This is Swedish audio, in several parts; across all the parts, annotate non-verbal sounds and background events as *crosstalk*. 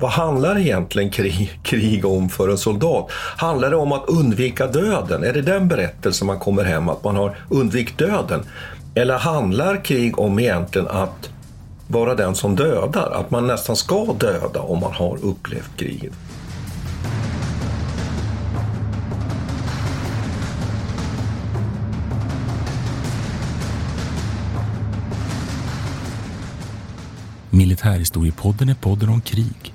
Vad, vad handlar egentligen krig, krig om för en soldat? Handlar det om att undvika döden? Är det den berättelsen man kommer hem, att man har undvikit döden? Eller handlar krig om egentligen att vara den som dödar? Att man nästan ska döda om man har upplevt kriget? Militärhistoriepodden är podden om krig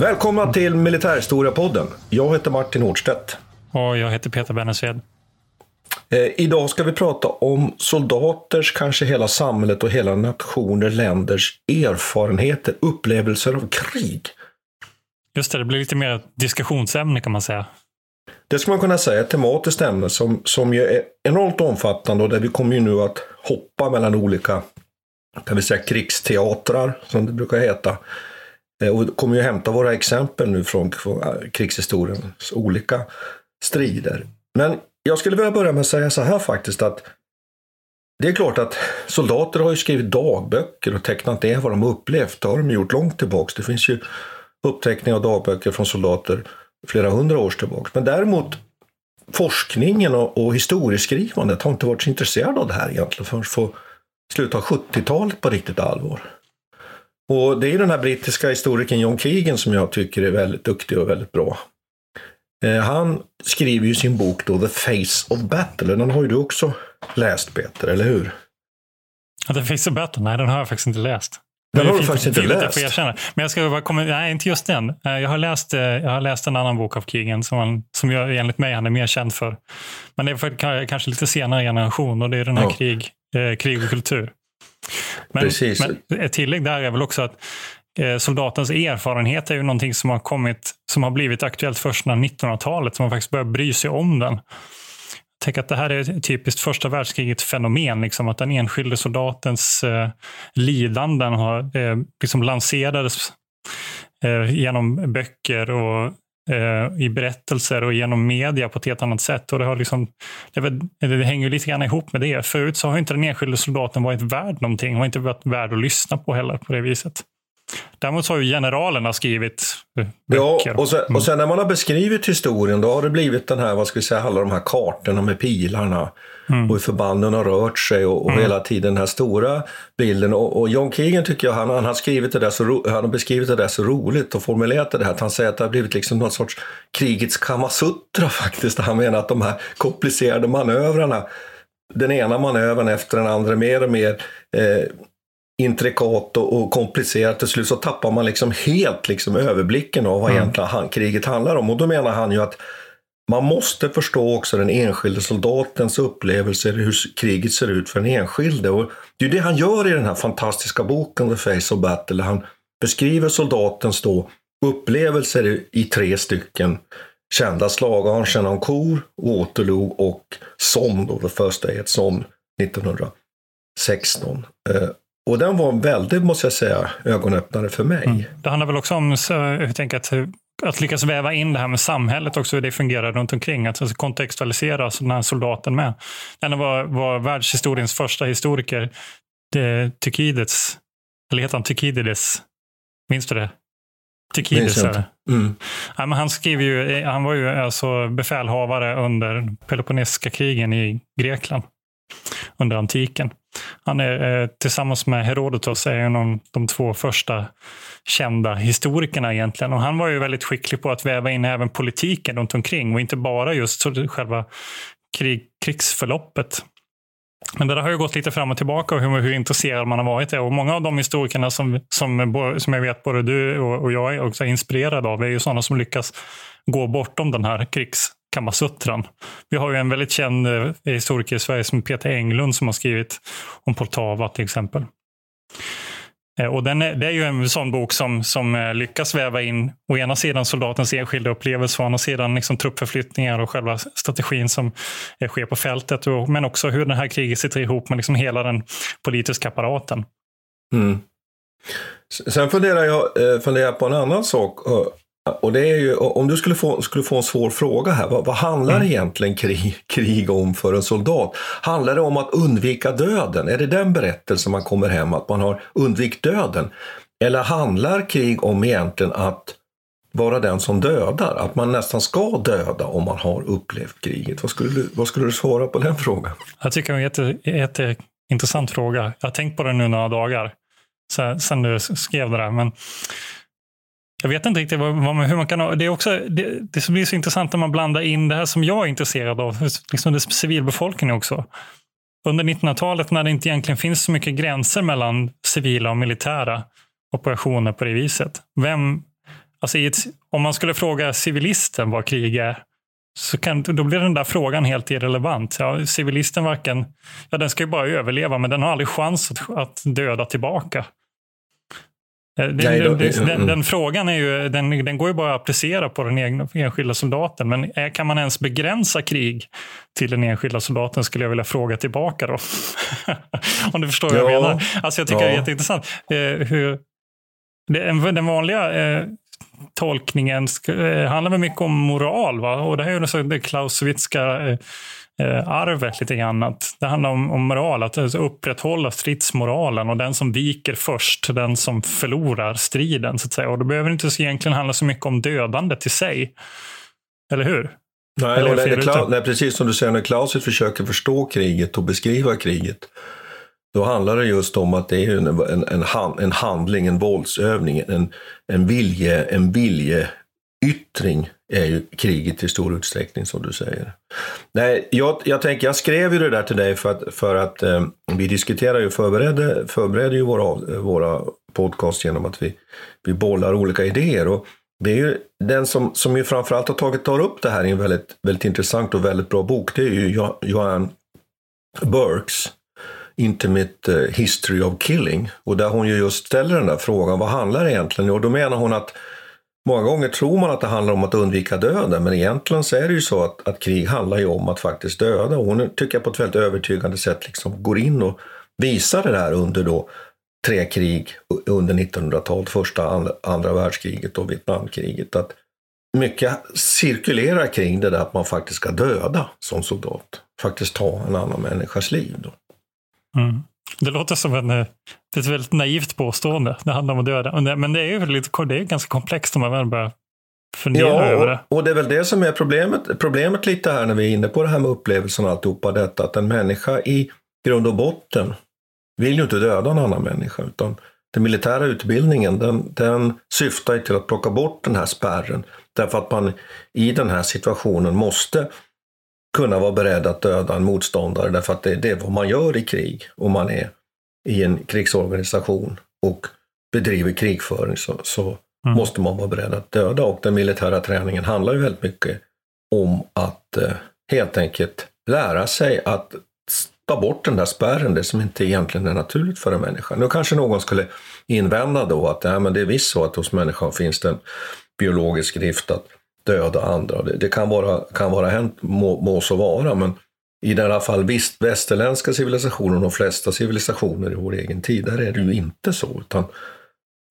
Välkomna till Militärhistoriepodden. Jag heter Martin Hårdstedt. Och jag heter Peter Bennesved. Eh, idag ska vi prata om soldaters, kanske hela samhället och hela nationer, länders erfarenheter, upplevelser av krig. Just det, det blir lite mer ett diskussionsämne kan man säga. Det ska man kunna säga, ett tematiskt ämne som, som ju är enormt omfattande och där vi kommer ju nu att hoppa mellan olika kan vi säga, krigsteatrar, som det brukar heta. Eh, och kommer ju hämta våra exempel nu från, krigshistoriens olika strider. Men jag skulle vilja börja med att säga så här faktiskt att det är klart att soldater har ju skrivit dagböcker och tecknat ner vad de upplevt. Det har de gjort långt tillbaks. Det finns ju uppteckningar av dagböcker från soldater flera hundra år tillbaks. Men däremot forskningen och, och historieskrivandet har inte varit så intresserad av det här egentligen förrän på slutet av 70-talet på riktigt allvar. Och det är den här brittiska historikern John Keegan som jag tycker är väldigt duktig och väldigt bra. Eh, han skriver ju sin bok då The Face of Battle. Den har ju du också läst Peter, eller hur? Ja, The Face of Battle? Nej, den har jag faktiskt inte läst. Den har du faktiskt inte läst? erkänna. Men jag ska bara komma, nej, inte just den. Eh, Jag har läst, eh, jag har läst en annan bok av Keegan som, han, som jag, enligt mig han är mer känd för. Men det är för ka- kanske lite senare generation och det är den här Ja. krig, eh, krig och kultur. Men, Precis. men ett tillägg där är väl också att eh, soldatens erfarenhet är ju någonting som har kommit, som har blivit aktuellt först när 1900-talet, som man faktiskt börjar bry sig om den. Tänker att det här är typiskt första världskrigets fenomen, liksom, att den enskilde soldatens eh, lidanden har, eh, liksom lanserades eh, genom böcker och eh, i berättelser och genom media på ett helt annat sätt. Och det, har liksom, det, väl- det hänger lite grann ihop med det. Förut så har inte den enskilde soldaten varit värd någonting, har inte varit värd att lyssna på heller på det viset. Däremot så har ju generalerna skrivit eh, Ja, böcker. och sen, och sen när man har beskrivit historien då har det blivit den här, vad ska vi säga, alla de här kartorna med pilarna och hur förbanden har rört sig och, och hela tiden den här stora bilden. Och, och John Keegan tycker jag, han, han, har skrivit det där så ro, han har beskrivit det där så roligt och formulerat det här att han säger att det har blivit liksom någon sorts krigets kamasutra *laughs* faktiskt. Han menar att de här komplicerade manövrarna, den ena manövern efter den andra mer och mer eh, intrikat och, och komplicerat. Till slut så tappar man liksom helt liksom överblicken av vad egentligen han, kriget handlar om. Och då menar han ju att man måste förstå också den enskilde soldatens upplevelser, hur kriget ser ut för den enskilde. Och det är det han gör i den här fantastiska boken The Face of Battle. där Han beskriver soldatens då upplevelser i, i tre stycken kända slag. Arnsen om kor, Waterloo och Somme, då, The First Day at Somme 1916. Eh, och den var väldigt, måste jag säga, ögonöppnare för mig. Mm. Det handlar väl också om så, jag tänker att, eh, att lyckas väva in det här med samhället också, hur det fungerar runt omkring. Att alltså kontextualisera den här soldaten med. Den var, var världshistoriens första historiker, det, Tykides, eller heter han Tykidides? Minns du det? Tykides är det. Mm. Ja, men han, skriver ju, han var ju alltså befälhavare under Peloponnesiska krigen i Grekland under antiken. Han är eh, tillsammans med Herodotos är en av de två första kända historikerna egentligen. Och han var ju väldigt skicklig på att väva in även politiken runt omkring och inte bara just själva krig, krigsförloppet. Men det där har ju gått lite fram och tillbaka och hur, hur intresserad man har varit. Och många av de historikerna som, som, som jag vet både du och, och jag är också inspirerade av är ju sådana som lyckas gå bortom den här krigs... Kamasutran. Vi har ju en väldigt känd eh, historiker i Sverige som Peter Englund som har skrivit om Poltava till exempel. Eh, och den är, det är ju en sån bok som, som eh, lyckas väva in å ena sidan soldatens enskilda upplevelse och å andra sidan liksom truppförflyttningar och själva strategin som sker på fältet. Och, men också hur det här kriget sitter ihop med liksom hela den politiska apparaten. Mm. Sen funderar jag funderar på en annan sak. Och det är ju, om du skulle få, skulle få en svår fråga här, vad, vad handlar mm. egentligen krig, krig om för en soldat? Handlar det om att undvika döden? Är det den berättelsen man kommer hem, att man har undvikit döden? Eller handlar krig om egentligen att vara den som dödar? Att man nästan ska döda om man har upplevt kriget? Vad skulle du, vad skulle du svara på den frågan? Jag tycker det är en jätte, jätteintressant fråga. Jag har tänkt på den nu några dagar sen du skrev det där. Men jag vet inte riktigt vad, vad, hur man kan... Det, är också, det, det blir så intressant när man blandar in det här som jag är intresserad av, liksom det civilbefolkningen också. Under 1900-talet när det inte egentligen finns så mycket gränser mellan civila och militära operationer på det viset. Vem, alltså ett, om man skulle fråga civilisten vad krig är, så kan, då blir den där frågan helt irrelevant. Ja, civilisten varken, ja, den ska ju bara överleva, men den har aldrig chans att, att döda tillbaka. Eh, den, Nej, då, den, den, den, frågan är ju, den, den går ju bara att applicera på den egna, enskilda soldaten. Men är, kan man ens begränsa krig till den enskilda soldaten skulle jag vilja fråga tillbaka då. *laughs* Om du förstår vad jag menar. Alltså jag tycker ja. det är jätteintressant. Eh, hur, det, den vanliga eh, tolkningen ska, eh, handlar väl mycket om moral. Va? Och det här är ju det Clausewitzka eh, eh, arvet lite grann. det handlar om, om moral, att alltså upprätthålla stridsmoralen och den som viker först, den som förlorar striden. så att säga. Och då behöver det inte egentligen handla så mycket om dödandet i sig. Eller hur? Nej, Eller nej, Klaus, nej, precis som du säger, när Clauset försöker förstå kriget och beskriva kriget, då handlar det just om att det är en, en, en, en handling, en våldsövning, en, en, vilje, en viljeyttring är ju kriget i stor utsträckning som du säger. Nej, jag, jag tänker, jag skrev ju det där till dig för att, för att eh, vi diskuterar ju, förbereder, förberedde ju våra, våra podcast genom att vi, vi bollar olika idéer. Och det är ju den som, som ju framförallt har tagit tar upp det här i en väldigt, väldigt intressant och väldigt bra bok, det är ju Joanne Burks Intimate eh, History of Killing. Och där hon ju just ställer den där frågan, vad handlar det egentligen? Och då menar hon att Många gånger tror man att det handlar om att undvika döden, men egentligen så är det ju så att, att krig handlar ju om att faktiskt döda. Och hon tycker jag på ett väldigt övertygande sätt liksom går in och visar det där under då tre krig under 1900-talet, första, andra, andra världskriget och Vietnamkriget. Att mycket cirkulerar kring det där att man faktiskt ska döda som soldat. Faktiskt ta en annan människas liv. Då. Mm. Det låter som en, eh, ett väldigt naivt påstående. Det handlar om att döda. Men det är ju lite, det är ganska komplext om man väl börjar fundera ja, över det. Och det är väl det som är problemet, problemet lite här när vi är inne på det här med upplevelsen och alltihopa detta. Att en människa i grund och botten vill ju inte döda en annan människa. Utan den militära utbildningen den, den syftar till att plocka bort den här spärren. Därför att man i den här situationen måste kunna vara beredd att döda en motståndare därför att det, det är vad man gör i krig om man är i en krigsorganisation och bedriver krigföring så, så mm. måste man vara beredd att döda och den militära träningen handlar ju väldigt mycket om att eh, helt enkelt lära sig att ta bort den där spärren, det som inte egentligen är naturligt för en människa. Nu kanske någon skulle invända då att ja, men det är visst så att hos människan finns det en biologisk drift att döda andra. Det, det kan vara, kan vara hänt, må, må så vara, men i alla fall visst, västerländska civilisationer och de flesta civilisationer i vår egen tid, där är det ju inte så. Utan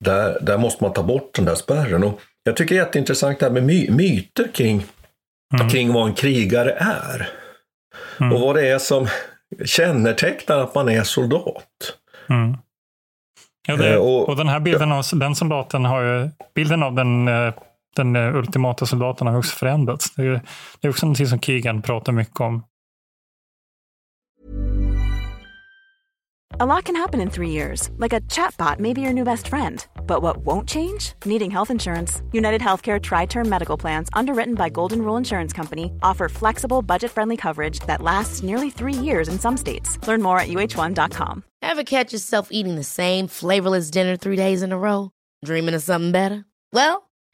där, där måste man ta bort den där spärren. Och jag tycker det är jätteintressant det här med my, myter kring, mm. kring vad en krigare är. Mm. Och vad det är som kännetecknar att man är soldat. Mm. Ja, det, eh, och, och, den här bilden av den soldaten har ju, bilden av den eh, den eh, ultimata soldaten har också förändrats. Det är, det är också någonting som Keegan pratar mycket om. A lot can happen in three years, like a chatbot may be your new best friend. But what won't change? Needing health insurance. United Healthcare Tri Term Medical Plans, underwritten by Golden Rule Insurance Company, offer flexible, budget friendly coverage that lasts nearly three years in some states. Learn more at uh1.com. Ever catch yourself eating the same flavorless dinner three days in a row? Dreaming of something better? Well,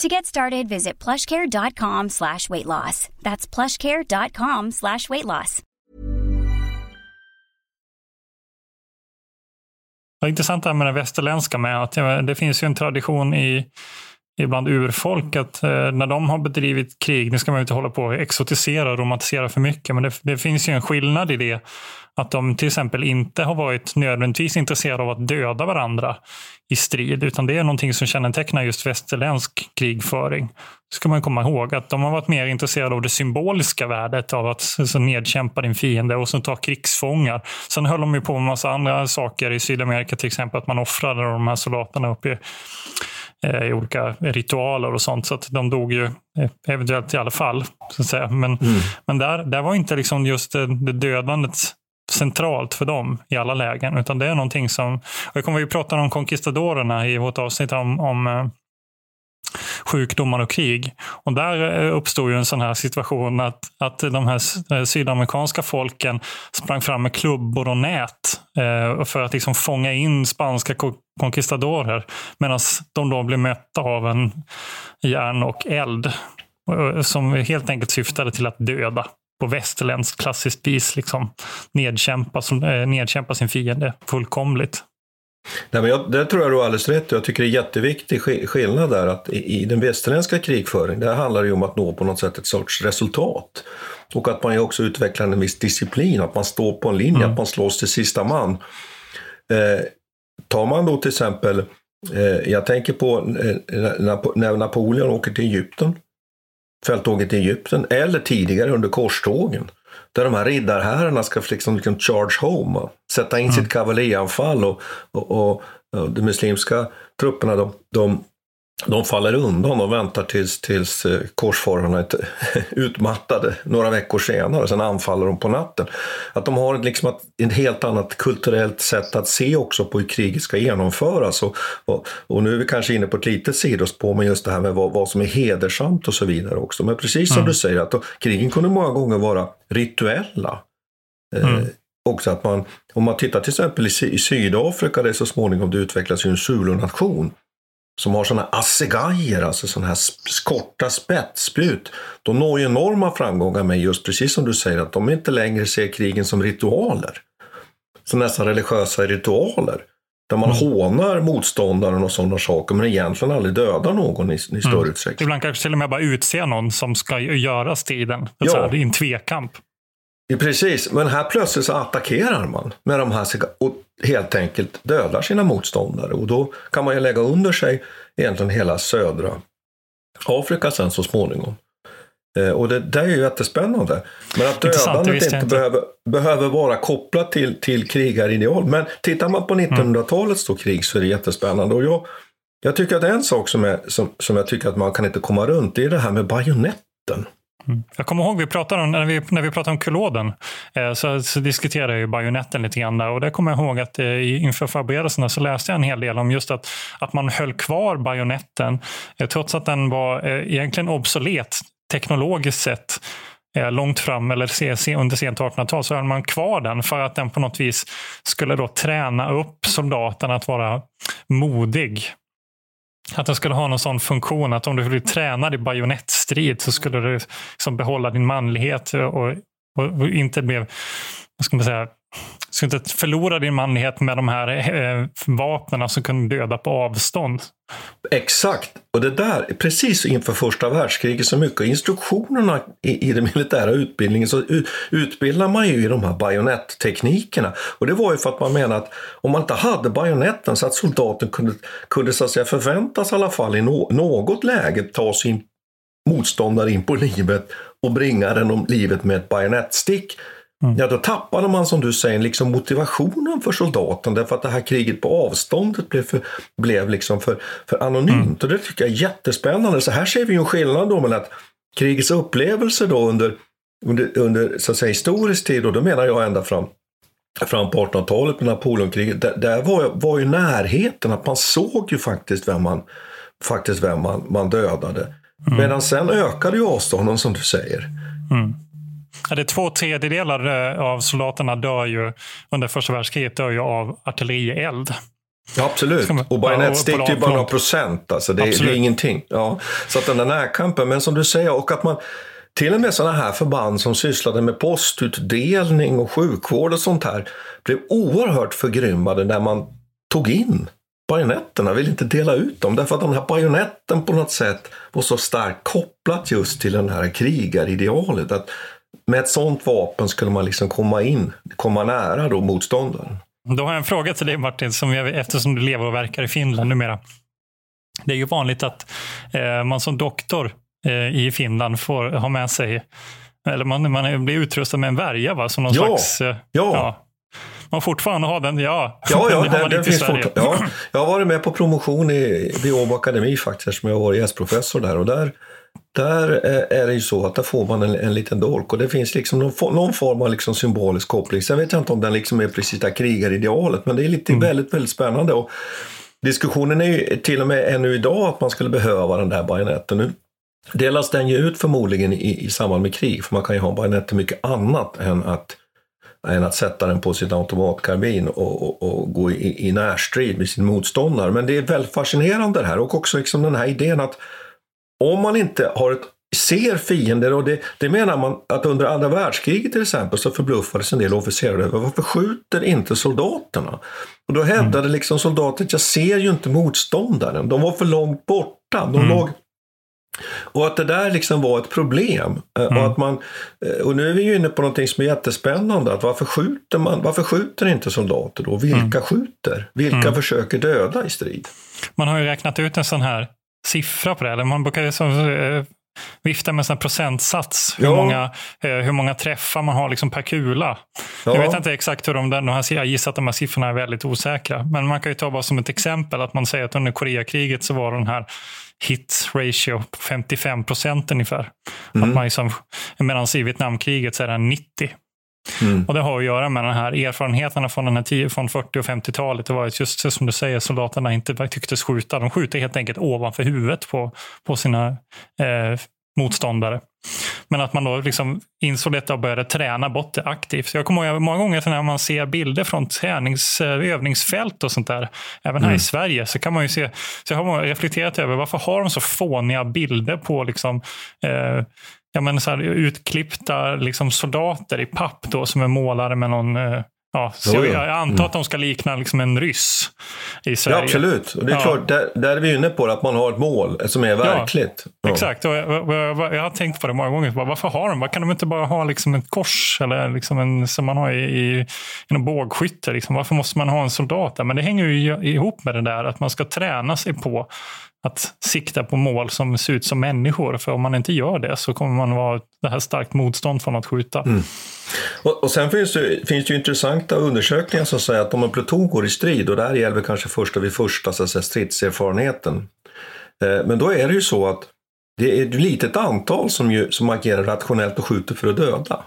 To get started, visit plushcare.com slash weight loss. That's plushcare.com slash weight loss. Det är intressant det här med det västerländska med att det finns ju en tradition i ibland urfolk att eh, när de har bedrivit krig, nu ska man inte hålla på och exotisera och romantisera för mycket, men det, det, finns ju en skillnad i det. Att de till exempel inte har varit nödvändigtvis intresserade av att döda varandra i strid, utan det är någonting som kännetecknar just västerländsk krigföring. Det ska man komma ihåg, att de har varit mer intresserade av det symboliska värdet av att så nedkämpa din fiende och sen ta krigsfångar. Sen höll de ju på med massa andra saker i Sydamerika, till exempel att man offrade de här soldaterna uppe i i olika ritualer och sånt. Så att de dog ju eh, eventuellt i alla fall. Så att säga. Men, mm. men där, där var inte liksom just det, det dödandet centralt för dem i alla lägen. Utan det är någonting som, och jag kommer ju prata om konkistadorerna i vårt avsnitt om, om eh, sjukdomar och krig. Och där eh, uppstod ju en sån här situation att, att de här eh, sydamerikanska folken sprang fram med klubbor och nät eh, för att liksom fånga in spanska conquistadorer. medan de då blev mötta av en järn och eld som helt enkelt syftade till att döda på västerländskt klassiskt vis liksom nedkämpa, nedkämpa sin fiende fullkomligt. Nej, men jag, det tror jag du har alldeles rätt Jag tycker det är jätteviktig skillnad där att i, i den västerländska krigföringen, där handlar det ju om att nå på något sätt ett sorts resultat. Och att man ju också utvecklar en viss disciplin, att man står på en linje, mm. att man slåss till sista man. Eh, tar man då till exempel, eh, jag tänker på eh, när Napoleon åker till Egypten, fälttåget till Egypten, eller tidigare under korstågen. Där de här riddarherrarna ska liksom, liksom charge home, sätta in mm. sitt kavalerianfall och, och, och, och de muslimska trupperna de, de de faller undan och väntar tills, tills eh, korsfararna är *laughs* utmattade några veckor senare, sen anfaller de på natten. Att de har liksom ett, ett helt annat kulturellt sätt att se också på hur kriget ska genomföras. Och, och, och, nu är vi kanske inne på ett litet sidospår med just det här med vad, vad som är hedersamt och så vidare också. Men precis som mm. du säger, att då, krigen kunde många gånger vara rituella. Eh, mm. också att man, om man tittar till exempel i, i Sydafrika, där så småningom det utvecklas ju en Zulu-nation som har sådana assegajer, alltså sådana här korta spetsspjut, de når ju enorma framgångar med just precis som du säger, att de inte längre ser krigen som ritualer. Som nästan religiösa ritualer. Där man mm. hånar motståndaren och sådana saker, men egentligen aldrig dödar någon i, i större mm. utsträckning. Ibland kanske till och med bara utse någon som ska göra striden. Ja. I en tvekamp. Precis, men här plötsligt så attackerar man med de här och helt enkelt dödar sina motståndare. Och då kan man ju lägga under sig egentligen hela södra Afrika sen så småningom. Eh, och det, det är ju jättespännande. Men att dödandet inte, inte, Behöver, behöver vara kopplat till, till krigarideal. Men tittar man på 1900-talets mm. krig så är det jättespännande. Och jag, jag tycker att en sak som, är, som, som jag tycker att man kan inte komma runt, det är det här med bajonetten. Mm. Jag kommer ihåg vi pratade om, när, vi, när vi pratade om kuloden eh, så, så diskuterade jag ju bajonetten lite grann där. Och det kommer jag ihåg att eh, inför förberedelserna så läste jag en hel del om just att, att man höll kvar bajonetten eh, trots att den var eh, egentligen obsolet teknologiskt sett eh, långt fram eller se, se, under sent 1800-tal så höll man kvar den för att den på något vis skulle då träna upp soldaten att vara modig att den skulle ha någon sån funktion att om du blir tränad i bajonettstrid så skulle du liksom behålla din manlighet och och inte blev, vad ska man säga, ska inte förlora din manlighet med de här eh, vapnen som kan döda på avstånd. Exakt. Och det där, precis inför första världskriget, så mycket instruktionerna i, i den militära utbildningen så utbildar man ju i de här bajonettteknikerna. Och det var ju för att man menade att om man inte hade bajonetten så att soldaten kunde, kunde så att säga förväntas i alla fall i no, något läge ta sin motståndare in på livet och bringa den om livet med ett bajonettstick Mm. Ja, då tappade man som du säger liksom motivationen för soldaten därför att det här kriget på avståndet blev, för, blev liksom för, för anonymt. Mm. Och det tycker jag är jättespännande. Så här ser vi ju en skillnad då mellan att krigets upplevelser då under, under, under så att säga, historisk tid, och då menar jag ända fram fram på 1800-talet med Napoleonkriget, där, där var, var ju närheten, att man såg ju faktiskt vem man, faktiskt vem man, man dödade. Mm. Medan sen ökade ju avstånden som du säger. Mm. Ja, det är två tredjedelar eh, av soldaterna dör ju under första världskriget dör ju av artillerield. Ja, absolut. Och bajonettstick är ju bara några procent. Alltså. Det, det, är ingenting. Ja. Så att den där närkampen, men som du säger, och att man till och med sådana här förband som sysslade med postutdelning och sjukvård och sånt här blev oerhört förgrymmade när man tog in bajonetterna, ville inte dela ut dem därför att den här bajonetten på något sätt var så starkt kopplat just till den här krigaridealet. Att med ett sånt vapen skulle man liksom komma in, komma nära då motståndaren. Då har jag en fråga till dig Martin, som jag, eftersom du lever och verkar i Finland numera. Det är ju vanligt att eh, man som doktor eh, i Finland får ha med sig, eller man, man blir utrustad med en värja, va? Som någon ja, slags, eh, ja. ja. Man fortfarande har den, ja. Ja, ja, *laughs* den, den finns fort, ja. Jag har varit med på promotion i, vid Åbo Akademi faktiskt, som jag har varit gästprofessor där. Och där där är det ju så att där får man en, en liten dolk och det finns liksom någon, någon form av liksom symbolisk koppling. Sen vet jag inte om den liksom är precis det krigaridealet, men det är lite mm. väldigt, väldigt spännande. Och diskussionen är ju till och med ännu idag att man skulle behöva den där bajonetten. Nu delas den ju ut förmodligen i, i samband med krig, för man kan ju ha en bajonett till mycket annat än att, än att sätta den på sin automatkarbin och, och, och gå i, i närstrid med sin motståndare. Men det är väldigt fascinerande det här och också liksom den här idén att om man inte har ett, ser fiender, och det, det menar man att under andra världskriget till exempel så förbluffades en del officerare över varför skjuter inte soldaterna? Och då hävdade mm. liksom soldater jag ser ju inte motståndaren, de var för långt borta. De mm. låg och att det där liksom var ett problem. Eh, mm. Och, att man, eh, och nu är vi ju inne på någonting som är jättespännande. Att varför, skjuter man, varför skjuter inte soldater då? Vilka mm. skjuter? Vilka mm. försöker döda i strid? Man har ju räknat ut en sån här siffra på det. Eller man brukar eh, vifta med en procentsats. Hur, många, eh, hur många träffar man har liksom per kula. Ja. Jag vet inte exakt hur de där, de jag gissar att de här siffrorna är väldigt osäkra. Men man kan ju ta bara som ett exempel att man säger att under Koreakriget så var den här hit ratio på 55 procent ungefär. Mm. Att man liksom, medan i Vietnamkriget så är den 90. Mm. Och Det har att göra med den här erfarenheterna från, den här från 40 och 50-talet. Det var just som du säger, soldaterna inte tycktes skjuta. De skjuter helt enkelt ovanför huvudet på, på sina eh, motståndare. Men att man då liksom insåg detta och började träna bort det aktivt. Jag kommer ihåg många gånger när man ser bilder från tränings, eh, övningsfält och sånt där, även här mm. i Sverige, så kan man ju se, så har man reflekterat över varför har de så fåniga bilder på liksom, eh, ja, men så här, utklippta liksom, soldater i papp då, som är målade med någon eh, Ja, så jag, jag antar mm. att de ska likna liksom en ryss i Sverige. Ja, absolut. Och det är ja. klart, där, där är vi inne på att man har ett mål som är verkligt. Ja, exakt. Och jag, jag, jag, har tänkt på det många gånger. Varför har de? Kan de inte bara ha liksom ett kors eller liksom en, som man har i, i, i bågskytte? Liksom? Varför måste man ha en soldat där? Men det hänger ju ihop med det där att man ska träna sig på att sikta på mål som ser ut som människor. För om man inte gör det så kommer man vara det här starkt motstånd från att skjuta. Mm. Och, och, sen finns det, finns det ju intressanta undersökningar som säger att om en pluton går i strid, och det här gäller kanske första vid första så att säga, stridserfarenheten, eh, men då är det ju så att det är ett litet antal som, ju, som agerar rationellt och skjuter för att döda.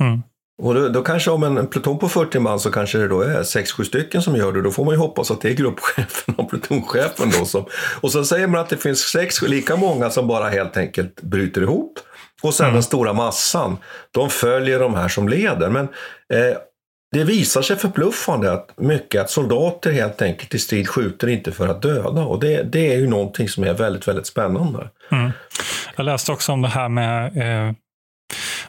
Mm. Och då, då, kanske om en, pluton på 40 man så kanske det då är 6-7 stycken som gör det. Då får man ju hoppas att det är gruppchefen och plutonchefen då som... Och så säger man att det finns sex, lika många som bara helt enkelt bryter ihop. Och sen mm. den stora massan, de följer de här som leder. Men eh, det visar sig förbluffande att mycket att soldater helt enkelt i strid skjuter inte för att döda. Och det, det är ju någonting som är väldigt, väldigt spännande. Mm. Jag läste också om det här med eh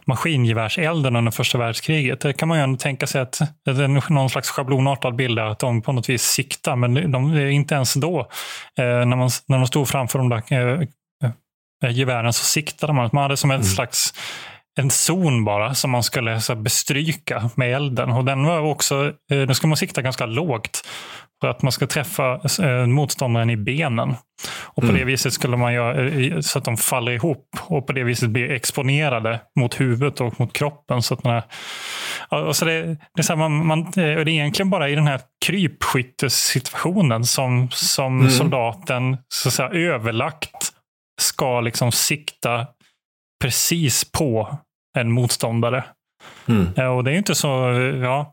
maskingevärselden under första världskriget. Det kan man ju ändå tänka sig att det är någon slags schablonartad bild där, att de på något vis siktar, men de, inte ens då. Eh, när, man, när de stod framför de där eh, eh, gevären så siktade man. Man hade som en mm. slags en zon bara som man skulle så bestryka med elden. Och den var också, då ska man sikta ganska lågt för att man ska träffa eh, motståndaren i benen. Och På mm. det viset skulle man göra eh, så att de faller ihop och på det viset blir exponerade mot huvudet och mot kroppen. Så att man, och så det, det, är så man, man, det är egentligen bara i den här krypskyttesituationen som, som mm. soldaten så att säga, överlagt ska liksom sikta precis på en motståndare. Mm. Och det är inte så, ja.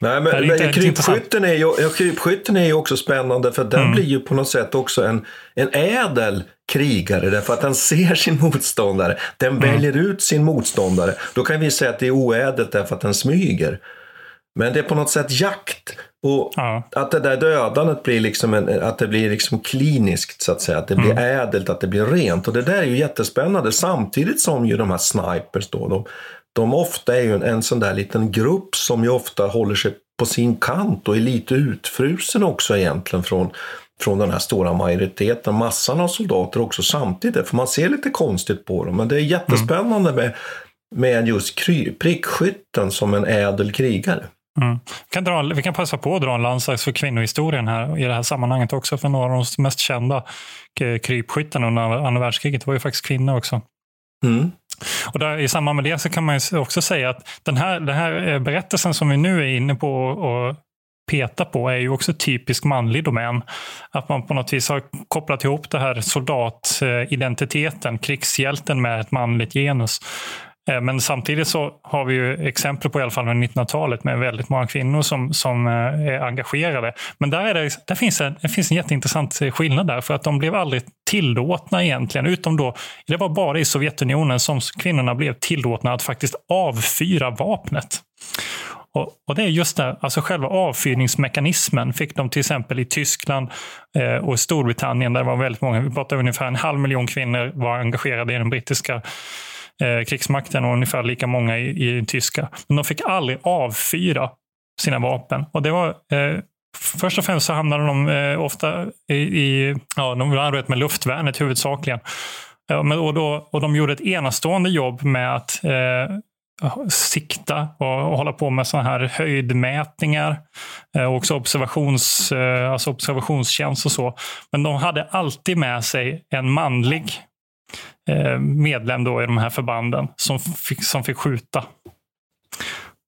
Nej, men, men krypskytten, är ju, ja, krypskytten är ju också spännande för den mm. blir ju på något sätt också en, en ädel krigare därför att den ser sin motståndare. Den mm. väljer ut sin motståndare. Då kan vi säga att det är oädelt därför att den smyger. Men det är på något sätt jakt. Och ja. att det där dödandet blir liksom en, att det blir liksom kliniskt så att säga. Att det blir mm. ädelt, att det blir rent. Och det där är ju jättespännande. Samtidigt som ju de här snipers då, de, de ofta är ju en, en sån där liten grupp som ju ofta håller sig på sin kant och är lite utfrusen också egentligen från, från den här stora majoriteten, massan av soldater också samtidigt. För man ser lite konstigt på dem. Men det är jättespännande med, med just prickskytten som en ädel krigare. Mm. Vi, kan dra, vi kan passa på att dra en landslags för kvinnohistorien här i det här sammanhanget också. För några av de mest kända krypskyttarna under andra världskriget var ju faktiskt kvinnor också. Mm. Och där, I samband med det så kan man också säga att den här, den här eh, berättelsen som vi nu är inne på och peta på är ju också typisk manlig domän. Att man på något vis har kopplat ihop det här soldatidentiteten, krigshjälten med ett manligt genus. Eh, men samtidigt så har vi ju exempel på i alla fall under 1900-talet med väldigt många kvinnor som, som eh, är engagerade. Men där, är det, där finns en, det finns en jätteintressant eh, skillnad där för att de blev aldrig tillåtna egentligen. Utom då, det var bara i Sovjetunionen som kvinnorna blev tillåtna att faktiskt avfyra vapnet. Och, och, det är just det, alltså själva avfyrningsmekanismen fick de till exempel i Tyskland eh, och Storbritannien där det var väldigt många, vi pratar ungefär en halv miljon kvinnor var engagerade i den brittiska eh, krigsmakten och ungefär lika många i, i den tyska. Men de fick aldrig avfyra sina vapen. Och det var eh, Först och främst så hamnade de eh, ofta i, i ja, de arbetade med luftvärnet huvudsakligen. Ja, men, och, då, och de gjorde ett enastående jobb med att eh, sikta och, och hålla på med sådana här höjdmätningar. Eh, och också observations, eh, alltså observationstjänst och så. Men de hade alltid med sig en manlig Eh, medlem då i de här förbanden som fick, som fick skjuta.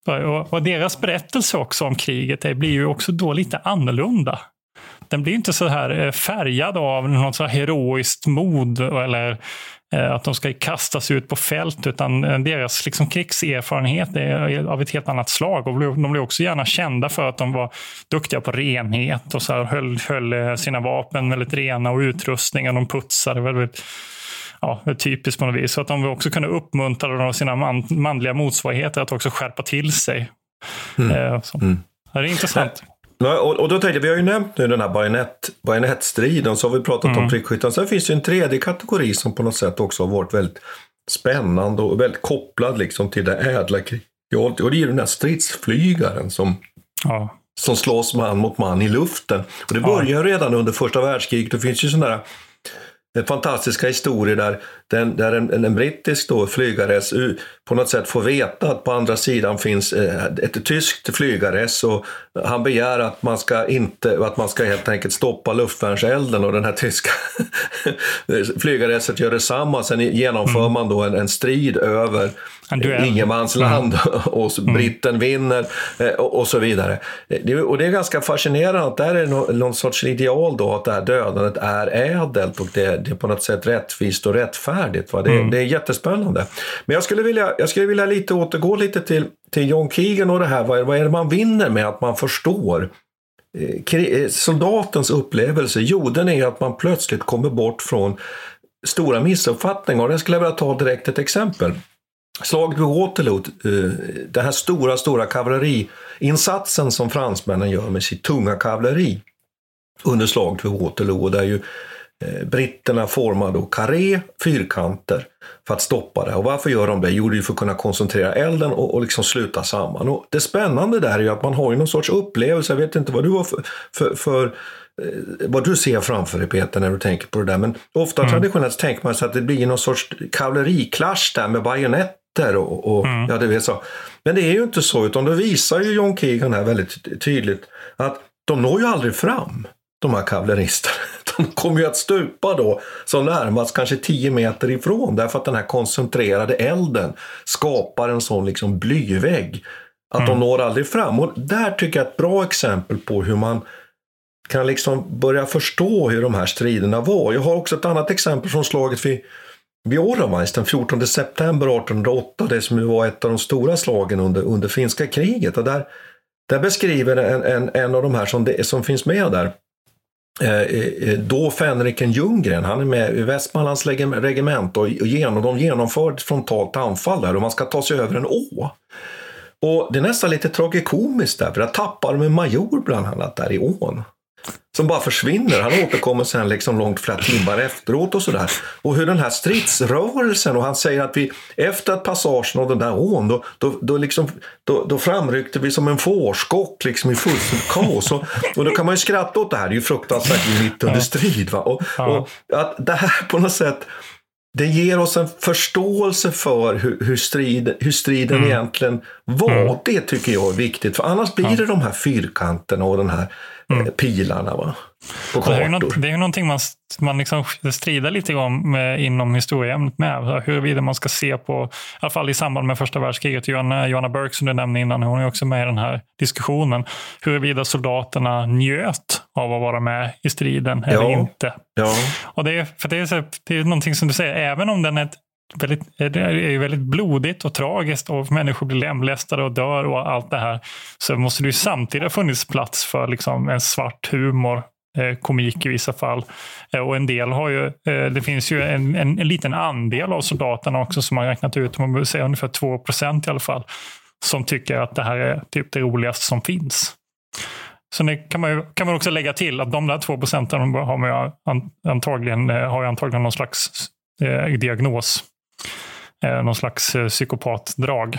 Och, och deras berättelse också om kriget det blir ju också då lite annorlunda. Den blir inte så här eh, färgad av något så här heroiskt mod eller eh, att de ska kastas ut på fält, utan deras liksom krigserfarenhet är av ett helt annat slag. Och de blev också gärna kända för att de var duktiga på renhet och så här, höll, höll sina vapen väldigt rena och utrustningen de putsade väldigt ja, typiskt på något vis. Så att de också kunde uppmuntra sina man, manliga motsvarigheter att också skärpa till sig. Mm. Eh, mm. Det är intressant. Ja, och, och, då tänkte jag, vi har ju nämnt nu den här bajonett, bajonettstriden, så har vi pratat mm. om prickskyttan. Sen finns det en tredje kategori som på något sätt också har varit väldigt spännande och väldigt kopplad liksom till det ädla kriget. Och det är ju den här stridsflygaren som, ja. som slåss man mot man i luften. Och det börjar ja. redan under första världskriget. Det finns ju sådana där fantastiska historier där, den, där en, en brittisk då, flygare på något sätt får veta att på andra sidan finns eh, ett tyskt flygares och han begär att man ska inte, att man ska helt enkelt stoppa luftvärnselden och den här tyska *laughs* flygareset gör detsamma. Sen genomför mm. man då en, en strid över ingenmansland mm. *laughs* och britten vinner eh, och, så vidare. och det är ganska fascinerande att där är någon, sorts ideal då att det här dödandet är ädelt och det, det är på något sätt rättvist och rättfärdigt. Va? Det, mm. det är jättespännande. Men jag skulle vilja, jag skulle vilja lite återgå lite till, till John Keegan och det här. Vad, vad är det man vinner med att man förstår eh, eh, soldatens upplevelse? Jo, den är att man plötsligt kommer bort från stora missuppfattningar. Och jag skulle vilja ta direkt ett exempel. Slaget vid Waterloo, eh, den här stora, stora kavalleriinsatsen som fransmännen gör med sitt tunga kavalleri under slaget vid Waterloo, där ju britterna formar då karré, fyrkanter för att stoppa det. Och varför gör de det? Jo, det är för att kunna koncentrera elden och, och liksom sluta samman. Och det spännande där är ju att man har ju någon sorts upplevelse, jag vet inte vad du har för, för, för eh, vad du ser framför dig Peter när du tänker på det där. Men ofta mm. traditionellt tänker man sig att det blir någon sorts kavalleriklasch där med bajonetter och, och mm. ja, det vet så. Men det är ju inte så, utan det visar ju John Keegan här väldigt tydligt att de når ju aldrig fram, de här kavalleristerna. De kommer ju att stupa då som närmast kanske 10 meter ifrån därför att den här koncentrerade elden skapar en sån liksom blyvägg. Att mm. de når aldrig fram. Och där tycker jag ett bra exempel på hur man kan liksom börja förstå hur de här striderna var. Jag har också ett annat exempel från slaget vid, vid Oravais den 14 september 1808, det som var ett av de stora slagen under, under finska kriget. Och där, där beskriver en, en, en av de här som, det, som finns med där, Eh, eh, eh, då Fänriken Ljunggren, han är med i Västmanlands regemente och, och genom, de genomför ett frontalt anfall där och man ska ta sig över en å. Och det är nästan lite tragikomiskt där, för där tappar de en major bland annat där i ån som bara försvinner. Han återkommer sen liksom långt flera timmar efteråt och sådär. Och hur den här stridsrörelsen, och han säger att vi efter att passagen av den där ån, då, då, då, liksom, då, då framryckte vi som en fårskock liksom i fullständigt kaos. Och, och då kan man ju skratta åt det här, det är ju fruktansvärt mitt under strid. Va? Och, och att det här på något sätt det ger oss en förståelse för hur, hur, strid, hur striden mm. egentligen var. Mm. Det tycker jag är viktigt, för annars blir det de här fyrkanterna och den här mm. Eh, pilarna va? På kartor. Det är, något, det är någonting man, man liksom strider lite om med, inom historieämnet med. Huruvida man ska se på, i alla fall i samband med första världskriget, Johanna, Johanna Burke som du nämnde innan, hon är också med i den här diskussionen, huruvida soldaterna njöt av att vara med i striden eller ja. inte. Ja. Och det är, för det är, så, det är någonting som du säger, även om den är ett väldigt, det är väldigt blodigt och tragiskt och människor blir lemlästade och dör och allt det här. Så måste det ju samtidigt ha funnits plats för liksom en svart humor Eh, komik i vissa fall. Eh, och en del har ju, eh, det finns ju en, en, en, liten andel av soldaterna också som har räknat ut, man vill säga ungefär 2 procent i alla fall, som tycker att det här är typ det roligaste som finns. Så det kan man, ju, kan man också lägga till att de där 2 procenten har, man antagligen, har antagligen någon slags eh, diagnos eh, någon slags eh, psykopatdrag.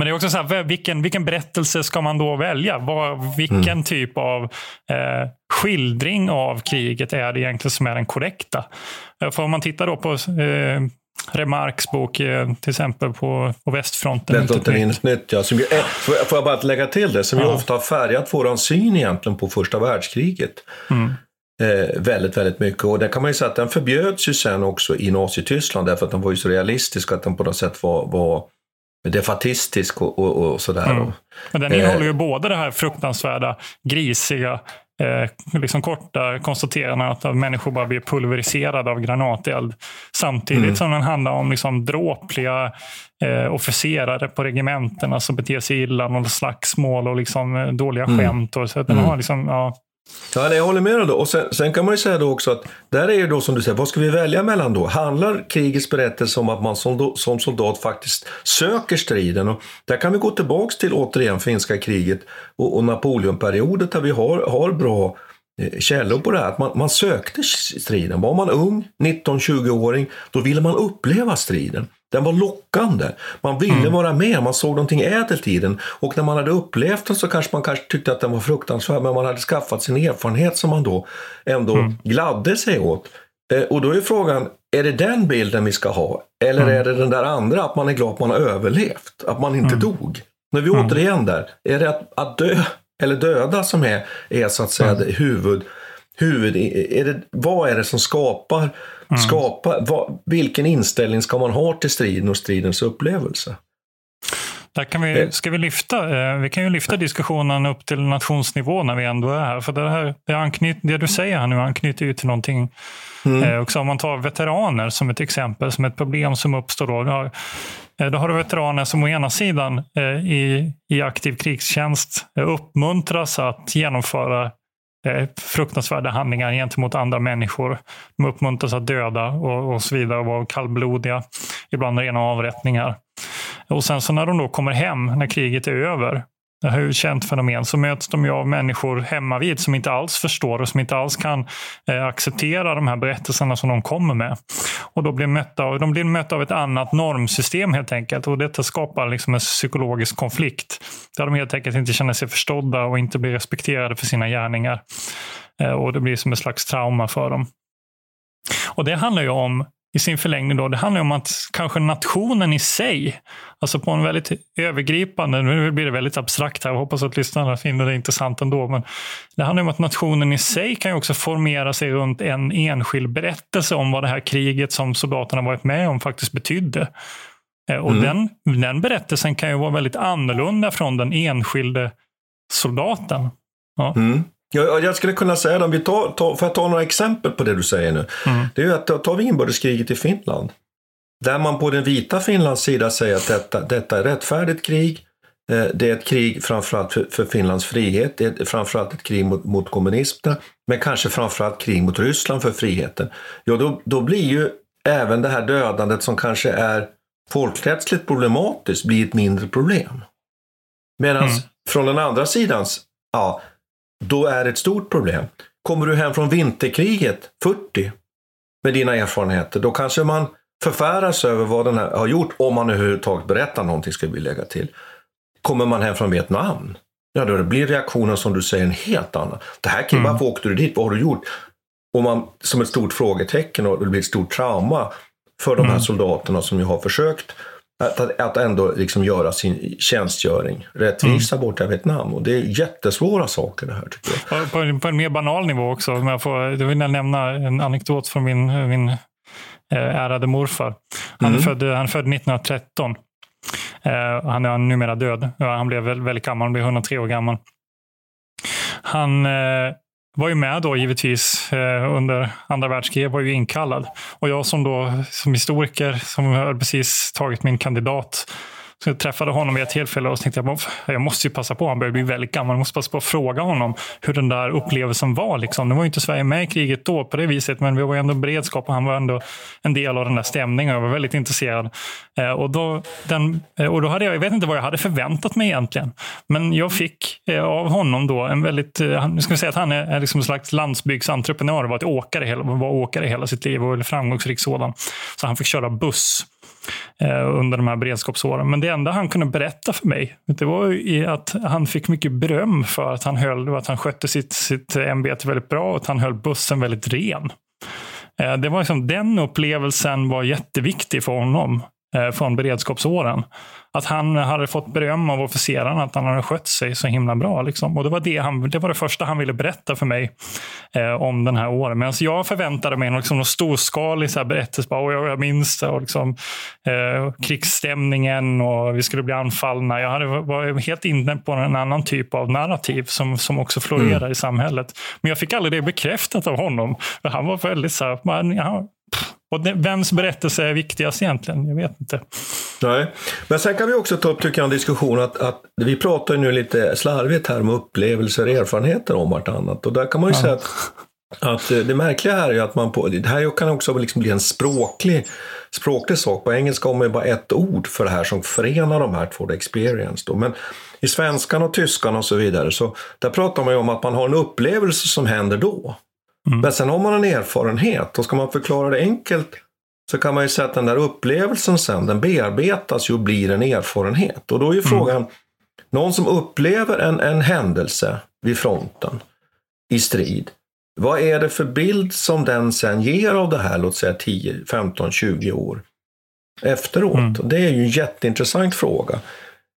Men det är också så här, vilken, vilken berättelse ska man då välja? Var, vilken mm. typ av eh, skildring av kriget är det egentligen som är den korrekta? Eh, för om man tittar då på eh, Remarks bok, eh, till exempel på, på västfronten. Västfronten nytt, ja. Som, eh, får jag bara lägga till det, som ja. ju ofta har färgat vår syn egentligen på första världskriget. Mm. Eh, väldigt, väldigt mycket. Och det kan man ju säga att den förbjöds ju sen också i Nazityskland därför att den var ju så realistisk att den på något sätt var, var defatistisk och, och, och sådär. Mm. Men den innehåller ju både det här fruktansvärda, grisiga, eh, liksom korta konstateranden att människor bara blir pulveriserade av granateld. Samtidigt mm. som den handlar om liksom dråpliga eh, officerare på regementena som beter sig illa, någon slagsmål och liksom, eh, dåliga mm. skämt. Och, så att den mm. har liksom, ja, Ja, jag håller med dig då. Och sen, sen, kan man ju säga då också att där är ju då som du säger, vad ska vi välja mellan då? Handlar krigets berättelse om att man som, som soldat faktiskt söker striden? Och där kan vi gå tillbaks till återigen finska kriget och, och Napoleonperioden där vi har, har bra eh, källor på det här. Att man, man sökte striden. Var man ung, 19-20-åring, då ville man uppleva striden. Den var lockande. Man ville mm. vara med, man såg någonting ädelt i den. Och när man hade upplevt den så kanske man kanske tyckte att den var fruktansvärd, men man hade skaffat sin erfarenhet som man då ändå mm. gladde sig åt. Eh, och då är frågan, är det den bilden vi ska ha? Eller mm. är det den där andra, att man är glad att man har överlevt, att man inte mm. dog? När vi mm. återigen där, är det att, att dö eller döda som är, är så att säga mm. huvud, huvud är det, vad är det som skapar Mm. Skapa, vad, vilken inställning ska man ha till striden och stridens upplevelse? Där kan vi, eh. ska vi, lyfta, eh, vi kan ju lyfta diskussionen upp till nationsnivå när vi ändå är här. För det, här, det, anknyt, det du säger här nu anknyter ju till någonting. Mm. Eh, också om man tar veteraner som ett exempel, som ett problem som uppstår då. Då har, då har du veteraner som å ena sidan i, i aktiv krigstjänst uppmuntras att genomföra eh, Eh, fruktansvärda handlingar gentemot andra människor. De uppmuntras att döda och, och så vidare och vara kallblodiga. Ibland rena avrättningar. Och sen så när de då kommer hem, när kriget är över, det här är ju ett känt fenomen, så möts de ju av människor hemma vid som inte alls förstår och som inte alls kan eh, acceptera de här berättelserna som de kommer med. Och då blir mötta av, de blir mötta av ett annat normsystem helt enkelt. Och detta skapar liksom en psykologisk konflikt. Där de helt enkelt inte känner sig förstådda och inte blir respekterade för sina gärningar. Eh, och det blir som ett slags trauma för dem. Och det handlar ju om i sin förlängning då, det handlar om att kanske nationen i sig, alltså på en väldigt övergripande, nu blir det väldigt abstrakt här, jag hoppas att lyssnarna finner det intressant ändå, men det handlar om att nationen i sig kan ju också formera sig runt en enskild berättelse om vad det här kriget som soldaterna varit med om faktiskt betydde. Eh, och mm. den, den berättelsen kan ju vara väldigt annorlunda från den enskilde soldaten. Ja. Mm. Jag, jag skulle kunna säga, om vi tar, tar, får jag ta några exempel på det du säger nu? Mm. Det är ju att tar vi inbördeskriget i Finland, där man på den vita Finlands sida säger att detta, detta är rättfärdigt krig, eh, det är ett krig framförallt för, för Finlands frihet, det är framförallt ett krig mot, mot kommunisterna, men kanske framförallt krig mot Ryssland för friheten. Ja, då, då blir ju även det här dödandet som kanske är folkrättsligt problematiskt blir ett mindre problem. Medan mm. från den andra sidans, ja, då är det ett stort problem. Kommer du hem från vinterkriget 40 med dina erfarenheter, då kanske man förfäras över vad den här har gjort, om man överhuvudtaget berättar någonting, ska vi lägga till. Kommer man hem från Vietnam, ja då blir reaktionen som du säger en helt annan. Det här mm. varför åkte du dit? Vad har du gjort? Och man, som ett stort frågetecken och det blir ett stort trauma för de här mm. soldaterna som ju har försökt att, att ändå liksom göra sin tjänstgöring rättvisa mm. borta i Vietnam. Och det är jättesvåra saker det här tycker jag. På, en, på en mer banal nivå också, om jag, får, jag vill nämna en anekdot från min, min eh, ärade morfar. Han, mm. född, han är född 1913. Eh, han är numera död. Han blev väldigt gammal, han blev 103 år gammal. Han eh, var ju med då givetvis eh, under andra världskriget, var ju inkallad. Och jag som då som historiker, som har precis tagit min kandidat, så jag träffade honom vid ett tillfälle och tänkte jag, jag måste ju passa på, han börjar bli väldigt gammal, jag måste passa på att fråga honom hur den där upplevelsen var. Liksom. Nu var ju inte Sverige med i kriget då på det viset, men vi var ju ändå beredskap och han var ändå en del av den där stämningen. Jag var väldigt intresserad. Eh, och, då, den, eh, och då hade jag, jag vet inte vad jag hade förväntat mig egentligen, men jag fick eh, av honom då en väldigt, nu ska vi säga att han är, liksom en slags landsbygdsentreprenör, varit åkare, var åkare hela sitt liv och framgångsrik sådan. Så han fick köra buss Eh, under de här beredskapsåren. Men det enda han kunde berätta för mig, det var att han fick mycket beröm för att han, höll, att han skötte sitt, sitt ämbete väldigt bra och att han höll bussen väldigt ren. Eh, det var liksom, den upplevelsen var jätteviktig för honom eh, från beredskapsåren. Att han hade fått beröm av officerarna att han hade skött sig så himla bra. Liksom. Och det var det, han, det var det första han ville berätta för mig eh, om den här åren. Medan jag förväntade mig liksom, någon storskalig så här, berättelse. Bara, och jag, jag minns det. Och liksom, eh, krigsstämningen och vi skulle bli anfallna. Jag hade, var helt inne på en annan typ av narrativ som, som också florerar mm. i samhället. Men jag fick aldrig det bekräftat av honom. Han var väldigt så här, man, ja, och vems berättelse är viktigast egentligen? Jag vet inte. Nej, men sen kan vi också ta upp tycker jag, en diskussion att, att vi pratar nu lite slarvigt här om upplevelser och erfarenheter om vartannat. Och där kan man ju ja. säga att, att eh, det märkliga här är att man på, det här kan också liksom bli en språklig, språklig sak. På engelska har man ju bara ett ord för det här som förenar de här två, experience. Då. Men i svenskan och tyskan och så vidare, så där pratar man ju om att man har en upplevelse som händer då. Mm. Men sen har man en erfarenhet och ska man förklara det enkelt så kan man ju säga att den där upplevelsen sen, den bearbetas ju och blir en erfarenhet. Och då är ju mm. frågan, någon som upplever en, en händelse vid fronten i strid, vad är det för bild som den sen ger av det här, låt säga 10, 15, 20 år efteråt? Mm. Det är ju en jätteintressant fråga.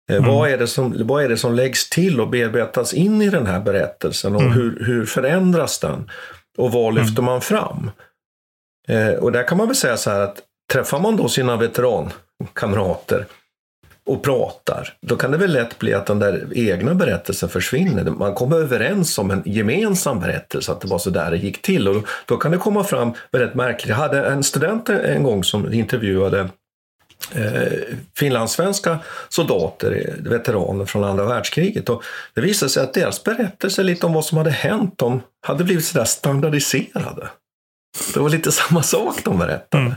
Eh, mm. Vad, är det som, vad är det som läggs till och bearbetas in i den här berättelsen och mm. hur, hur förändras den? Och vad mm. lyfter man fram? Eh, och där kan man väl säga så här att träffar man då sina veterankamrater och pratar, då kan det väl lätt bli att den där egna berättelsen försvinner. Man kommer överens om en gemensam berättelse, att det var så där det gick till. Och då kan det komma fram väldigt märkligt. Jag hade en student en gång som intervjuade eh, finlandssvenska soldater, veteraner från andra världskriget. Och det visade sig att deras berättelser lite om vad som hade hänt, de hade blivit sådär standardiserade. Det var lite *laughs* samma sak de berättade. Mm.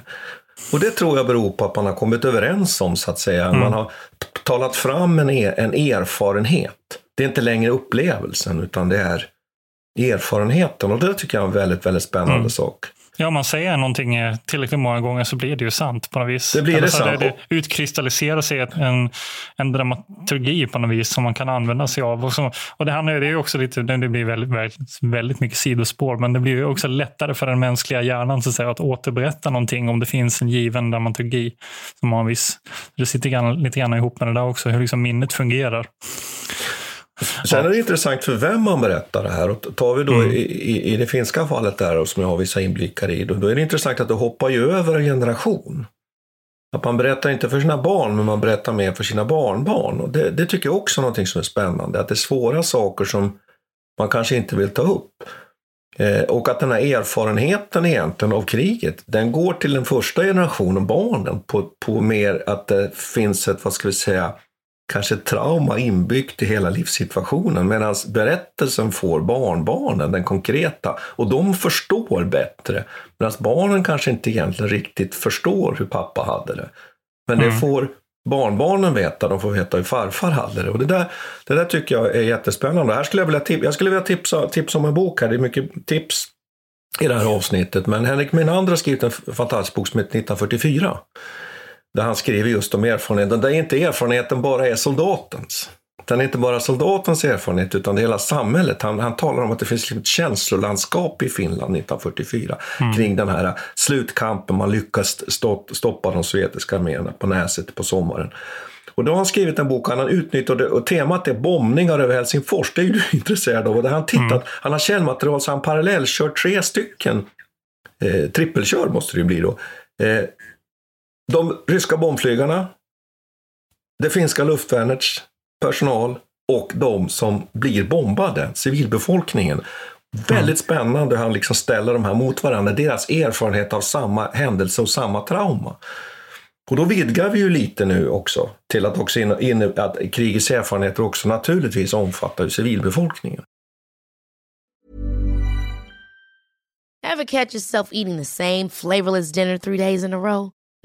Och det tror jag beror på att man har kommit överens om, så att säga. Mm. Man har talat fram en, er, en erfarenhet. Det är inte längre upplevelsen, utan det är erfarenheten. Och det tycker jag är en väldigt, väldigt spännande mm. sak. Ja, om man säger någonting tillräckligt många gånger så blir det ju sant på något vis. Det blir det sant. Det, det utkristalliserar sig en, en dramaturgi på något vis som man kan använda sig av. Och, så, och det handlar det är också lite, det blir väldigt, väldigt, väldigt mycket sidospår, men det blir också lättare för den mänskliga hjärnan så att, säga, att återberätta någonting om det finns en given dramaturgi. Som har en viss, det sitter grann, lite grann ihop med det där också, hur liksom minnet fungerar. Sen är det intressant för vem man berättar det här. Och tar vi då mm. i, i, det finska fallet där som jag har vissa inblickar i, då, då är det intressant att det hoppar ju över en generation. Att man berättar inte för sina barn, men man berättar mer för sina barnbarn. Och det, det tycker jag också är någonting som är spännande, att det är svåra saker som man kanske inte vill ta upp. Eh, och att den här erfarenheten egentligen av kriget, den går till den första generationen, barnen, på, på mer att det finns ett, vad ska vi säga, kanske trauma inbyggt i hela livssituationen medan berättelsen får barnbarnen, den konkreta, och de förstår bättre. Medan barnen kanske inte egentligen riktigt förstår hur pappa hade det. Men mm. det får barnbarnen veta, de får veta hur farfar hade det. Och det där, det där tycker jag är jättespännande. Här skulle jag, vilja tip jag skulle vilja tipsa, tipsa om en bok här, det är mycket tips i det här avsnittet. Men Henrik Menander har skrivit en fantastisk bok som heter 1944 där han skriver just om erfarenheten, där inte erfarenheten bara är soldatens. Den är inte bara soldatens erfarenhet utan det är hela samhället. Han, han talar om att det finns ett känslolandskap i Finland 1944 mm. kring den här slutkampen, man lyckas stoppa de sovjetiska arméerna på Näset på sommaren. Och då har han skrivit en bok, han har utnyttjat det, och temat är bombningar över Helsingfors, det är du *laughs* intresserad av. Och där han, tittat, mm. han har källmaterial så han parallellkört tre stycken, eh, trippelkör måste det ju bli då, eh, de ryska bombflygarna, det finska luftvärnets personal och de som blir bombade, civilbefolkningen. Väldigt spännande hur han liksom ställer de här mot varandra, deras erfarenhet av samma händelse och samma trauma. Och då vidgar vi ju lite nu också till att, också in, in, att krigets erfarenheter också naturligtvis omfattar civilbefolkningen. Have catch yourself eating the same flavorless dinner three days in a row?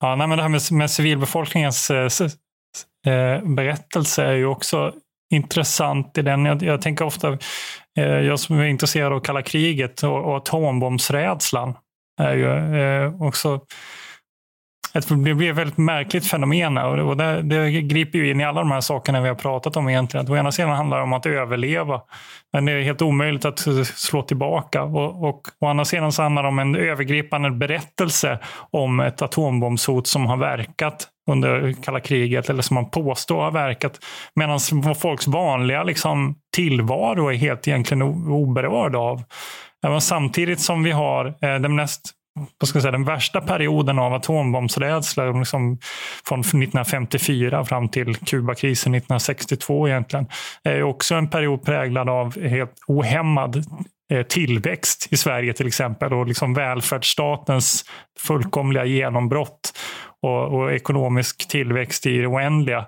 Ja, nej, men det här med, med civilbefolkningens eh, eh, berättelse är ju också intressant i den. Jag, jag tänker ofta, eh, jag som är intresserad av kalla kriget och, och atombombsrädslan är ju eh, också ett, det blir ett väldigt märkligt fenomen och, och det, det griper ju in i alla de här sakerna vi har pratat om egentligen. Att å ena sidan handlar det om att överleva, men det är helt omöjligt att slå tillbaka. Och, och å andra sidan så handlar det om en övergripande berättelse om ett atombombshot som har verkat under kalla kriget, eller som man påstår har verkat, medan folks vanliga liksom, tillvaro är helt egentligen oberörd av. Även samtidigt som vi har eh, den mest vad ska jag säga, den värsta perioden av atombombsrädsla liksom från 1954 fram till Kubakrisen 1962 egentligen, är också en period präglad av helt ohämmad eh, tillväxt i Sverige till exempel och liksom välfärdsstatens fullkomliga genombrott och, och ekonomisk tillväxt i det oändliga.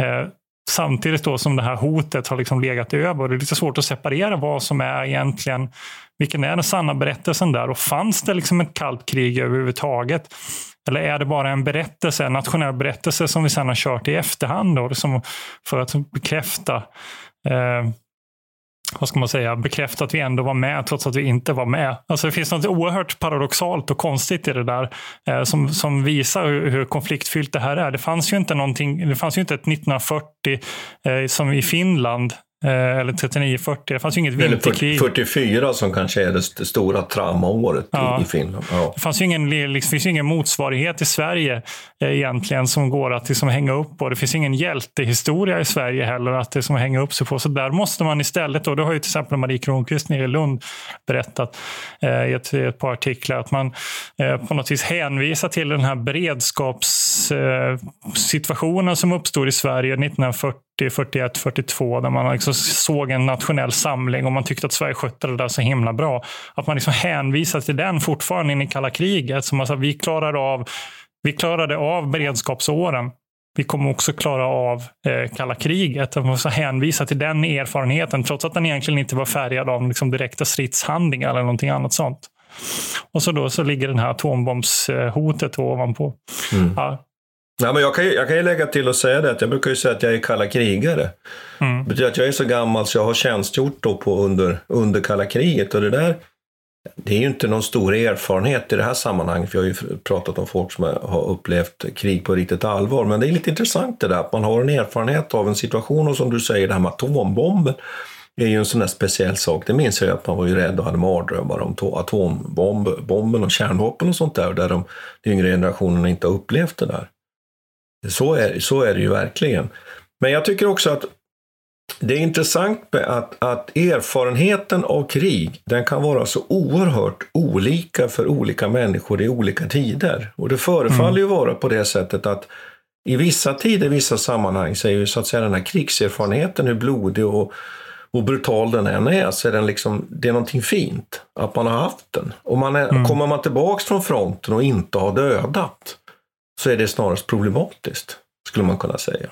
Eh, Samtidigt då som det här hotet har liksom legat över. Det är lite svårt att separera vad som är egentligen vilken är den sanna berättelsen där? Och fanns det liksom ett kallt krig överhuvudtaget? Eller är det bara en berättelse, en nationell berättelse som vi sedan har kört i efterhand då, liksom för att bekräfta eh, vad ska man säga, bekräfta att vi ändå var med trots att vi inte var med. Alltså det finns något oerhört paradoxalt och konstigt i det där eh, som, som visar hur, hur, konfliktfyllt det här är. Det fanns ju inte, någonting, det fanns ju inte ett 1940 eh, som i Finland eller 39-40. Det fanns ju inget vinterkrig. Eller 44 som kanske är det stora traumaåret ja. i Finland. Ja. Det fanns ju ingen, liksom, finns ju ingen motsvarighet i Sverige eh, egentligen som går att liksom, hänga upp på. Det finns ingen hjältehistoria i Sverige heller att liksom, hänga upp sig på. Så där måste man istället, och det har ju till exempel Marie Kronqvist nere i Lund berättat eh, i ett, ett, par artiklar, att man eh, på något vis hänvisar till den här beredskapssituationen eh, som uppstod i Sverige 1940 41, 42 där man liksom såg en nationell samling och man tyckte att Sverige skötte det där så himla bra. Att man liksom hänvisar till den fortfarande in i kalla kriget. Som alltså, vi, klarar av, vi klarade av beredskapsåren. Vi kommer också klara av eh, kalla kriget. Man måste hänvisa till den erfarenheten trots att den egentligen inte var färgad av liksom, direkta stridshandlingar eller någonting annat sånt. Och så då så ligger den här atombombshotet ovanpå. Mm. Ja, Ja, men jag, kan, jag kan ju lägga till och säga det att jag brukar ju säga att jag är kalla krigare. Mm. Det betyder att jag är så gammal så jag har tjänstgjort då på under, under kalla kriget och det där det är ju inte någon stor erfarenhet i det här sammanhanget. Vi har ju pratat om folk som har upplevt krig på riktigt allvar. Men det är lite intressant det där att man har en erfarenhet av en situation och som du säger det här med atombomben är ju en sån där speciell sak. Det minns jag att man var ju rädd och hade mardrömmar om atombomben och kärnvapen och sånt där. Där de, de yngre generationerna inte har upplevt det där. Så är, så är det ju verkligen. Men jag tycker också att det är intressant med att, att erfarenheten av krig, den kan vara så oerhört olika för olika människor i olika tider. Och det förefaller mm. ju vara på det sättet att i vissa tider, i vissa sammanhang, så är ju så att säga den här krigserfarenheten, hur blodig och, och brutal den än är, så är den liksom, det är någonting fint att man har haft den. Och man är, mm. kommer man tillbaks från fronten och inte har dödat, så är det snarast problematiskt, skulle man kunna säga.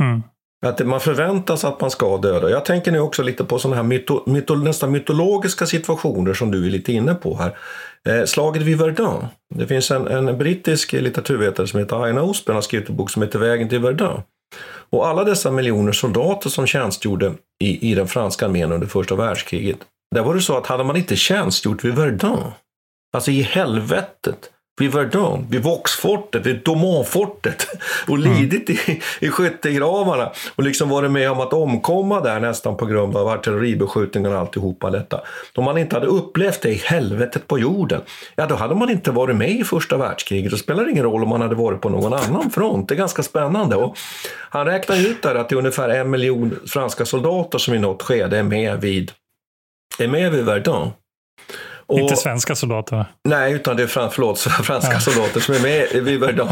Mm. Att man förväntas att man ska döda. Jag tänker nu också lite på sådana här myto, myto, nästan mytologiska situationer som du är lite inne på här. Eh, slaget vid Verdun. Det finns en, en brittisk litteraturvetare som heter Aina Osben har skrivit en bok som heter Vägen till Verdun. Och alla dessa miljoner soldater som tjänstgjorde i, i den franska armén under första världskriget. Där var det så att hade man inte tjänstgjort vid Verdun, alltså i helvetet, vid Verdun, vid Vauxfortet, vid Domonfortet och lidit i, i skyttegravarna och liksom varit med om att omkomma där nästan på grund av artilleribeskjutningar och alltihopa detta. Om man inte hade upplevt det i helvetet på jorden, ja då hade man inte varit med i första världskriget. Det spelar ingen roll om man hade varit på någon annan front. Det är ganska spännande. Och han räknar ut där att det är ungefär en miljon franska soldater som i något skede är med vid, är med vid Verdun. Och, inte svenska soldater? Nej, utan det är fram, förlåt, *laughs* franska ja. soldater som är med vid Verdun.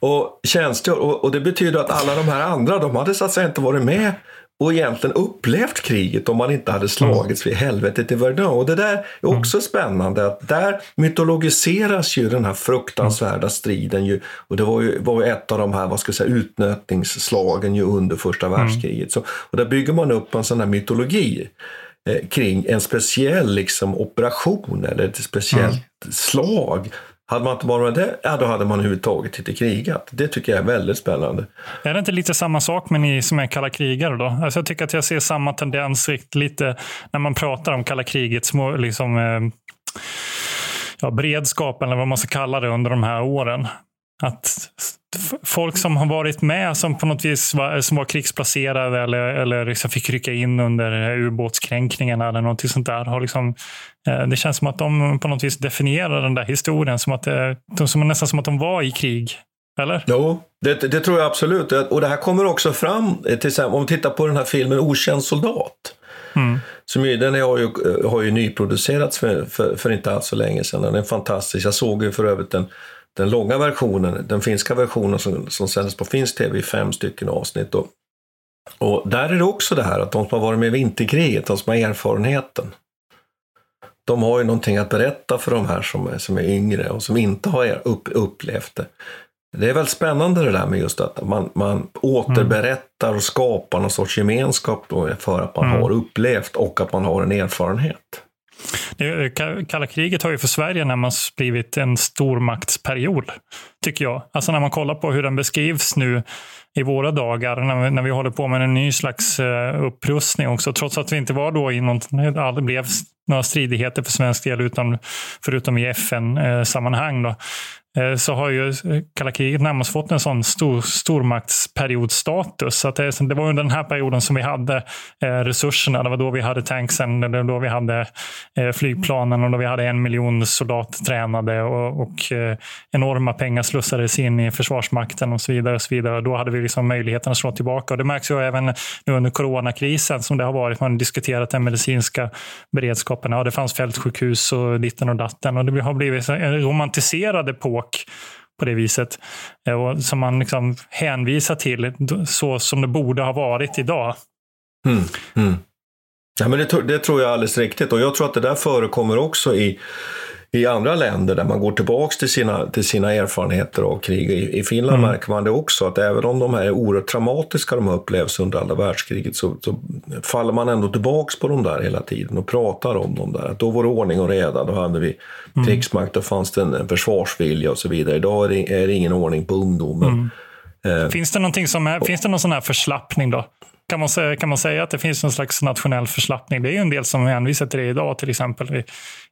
och, tjänstgör, och, och, det betyder att alla de här andra, de hade så att säga inte varit med och egentligen upplevt kriget om man inte hade slagits vid helvetet i Verdun. Och det där är också mm. spännande, att där mytologiseras ju den här fruktansvärda striden. Ju, och det var ju, var ju ett av de här vad ska jag säga, utnötningsslagen ju under första mm. världskriget. Så, och där bygger man upp en sån här mytologi. Eh, kring en speciell liksom, operation eller ett speciellt mm. slag. Hade man inte varit med det, ja, då hade man överhuvudtaget inte krigat. Det tycker jag är väldigt spännande. Är det inte lite samma sak med ni som är kalla krigare då? Alltså jag tycker att jag ser samma tendens lite när man pratar om kalla kriget, små, liksom, eh, ja, beredskap eller vad man ska kalla det under de här åren. Att folk som har varit med som på något vis var, som var krigsplacerade eller, eller liksom fick rycka in under ubåtskränkningarna eller något sånt där. Har liksom, eh, det känns som att de på något vis definierar den där historien som att det, som, nästan som att de var i krig. Eller? Jo, det, det tror jag absolut. Och det här kommer också fram, till exempel, om vi tittar på den här filmen Okänd soldat. Mm. Som ju, den har ju, har ju nyproducerats för, för, för inte alls så länge sedan. Den är fantastisk. Jag såg ju för övrigt den den långa versionen, den finska versionen som, som sändes på finsk tv i fem stycken avsnitt. Och, och där är det också det här att de som har varit med i vinterkriget, de som har erfarenheten, de har ju någonting att berätta för de här som är, som är yngre och som inte har upp, upplevt det. Det är väldigt spännande det där med just att man, man återberättar och skapar någon sorts gemenskap då för att man mm. har upplevt och att man har en erfarenhet. Eh, kalla kriget har ju för Sverige närmast blivit en stormaktsperiod, tycker jag. Alltså när man kollar på hur den beskrivs nu i våra dagar, när vi, när vi håller på med en ny slags eh, upprustning också, trots att vi inte var då i någon, aldrig blev några stridigheter för svensk del, utan, förutom i FN-sammanhang. Eh, Eh, så har ju kalla kriget närmast fått en sån stor, stormaktsperiodstatus. Så att det, det var under den här perioden som vi hade eh, resurserna. Det var då vi hade tanksen, det var då vi hade eh, flygplanen och då vi hade en miljon soldater tränade och, och eh, enorma pengar slussades in i Försvarsmakten och så vidare. Och så vidare. Då hade vi liksom möjligheten att slå tillbaka. Och det märks ju även nu under coronakrisen som det har varit. Man har diskuterat den medicinska beredskapen. Ja, det fanns fältsjukhus och ditten och datten. Och det har blivit en romantiserad epok sak på det viset. Eh, och som man liksom hänvisar till så som det borde ha varit idag. Mm, mm. Ja, men det, det, tror jag är alldeles riktigt och jag tror att det där förekommer också i i andra länder där man går tillbaka till sina, till sina erfarenheter av krig. I, i Finland mm. märker man det också, att även om de här är oerhört traumatiska de upplevs under andra världskriget så, så, faller man ändå tillbaka på dem där hela tiden och pratar om dem där. Att då var det ordning och reda, då hade vi mm. krigsmakt, då fanns det en, en försvarsvilja och så vidare. Idag är det, är det ingen ordning på ungdomen. Mm. Eh. Finns det någonting som är, finns det någon sån här förslappning då? Kan man, säga, kan man säga att det finns någon slags nationell förslappning? Det är ju en del som hänvisar till det idag, till exempel i,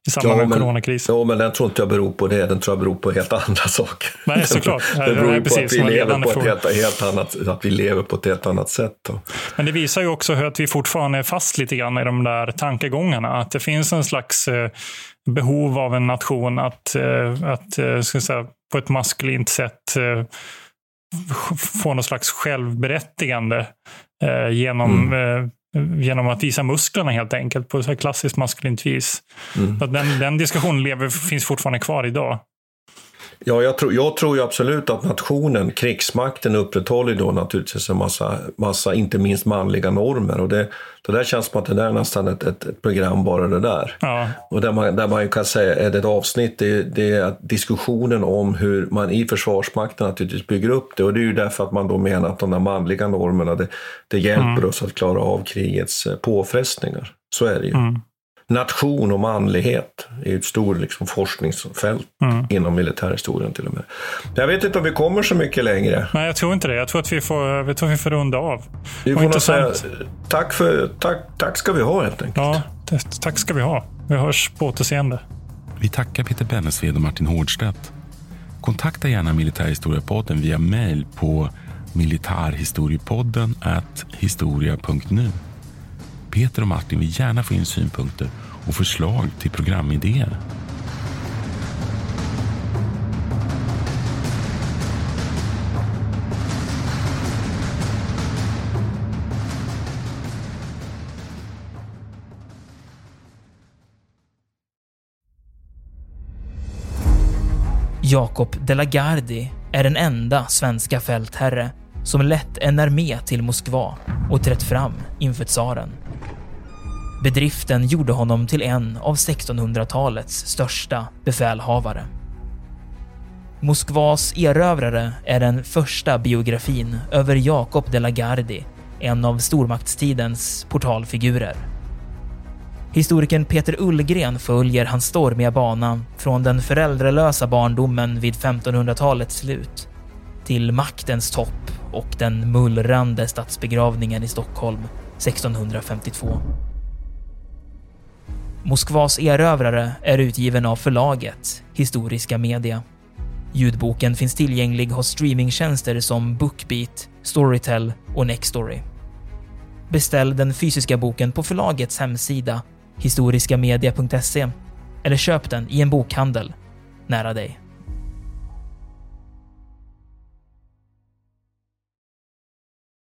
i samband ja, med coronakrisen. Ja, men den tror inte jag beror på det. Den tror jag beror på helt andra *laughs* saker. Nej, såklart. Den beror ju på att vi, lever på ett helt, helt, annat, att vi lever på ett helt annat sätt. Då. Men det visar ju också att vi fortfarande är fast lite grann i de där tankegångarna. Att det finns en slags eh, behov av en nation att, eh, att eh, ska säga, på ett maskulint sätt få någon slags självberättigande eh, genom, mm. eh, genom att visa musklerna helt enkelt på ett klassiskt maskulint vis. Mm. Så den, den diskussionen lever, finns fortfarande kvar idag. Ja, jag tror, jag tror ju absolut att nationen, krigsmakten, upprätthåller då naturligtvis en massa, massa inte minst manliga normer. Och det, det där känns som att det där är nästan ett, ett, ett program bara det där. Ja. Och där man, där man kan säga är det ett avsnitt, det, det är diskussionen om hur man i Försvarsmakten naturligtvis bygger upp det. Och det är ju därför att man då menar att de där manliga normerna, det, det hjälper Mm. oss att klara av krigets eh, påfrestningar. Så är det ju. Mm. Nation och manlighet är ett stort liksom, forskningsfält Mm. inom militärhistorien till och med. Jag vet inte om vi kommer så mycket längre. Nej, jag tror inte det. Jag tror att vi får, jag tror att vi får runda av. Vi får nog säga intressant. tack, för, tack, tack ska vi ha helt enkelt. Ja, det, tack ska vi ha. Vi hörs på återseende. Vi tackar Peter Bennesved och Martin Hårdstedt. Kontakta gärna Militärhistoriepodden via mail på militarhistoriepodden historia.nu. Peter och Martin vill gärna få in synpunkter och förslag till programidéer. Jakob de la Gardie är den enda svenska fältherre som lett en armé till Moskva och trätt fram inför tsaren. Bedriften gjorde honom till en av 1600-talets största befälhavare. Moskvas erövrare är den första biografin över Jakob de la Gardie, en av stormaktstidens portalfigurer. Historikern Peter Ullgren följer hans stormiga bana från den föräldralösa barndomen vid 1500-talets slut till maktens topp och den mullrande statsbegravningen i Stockholm 1652. Moskvas erövrare är utgiven av förlaget Historiska Media. Ljudboken finns tillgänglig hos streamingtjänster som Bookbeat, Storytel och Nextory. Beställ den fysiska boken på förlagets hemsida historiskamedia.se eller köp den i en bokhandel nära dig.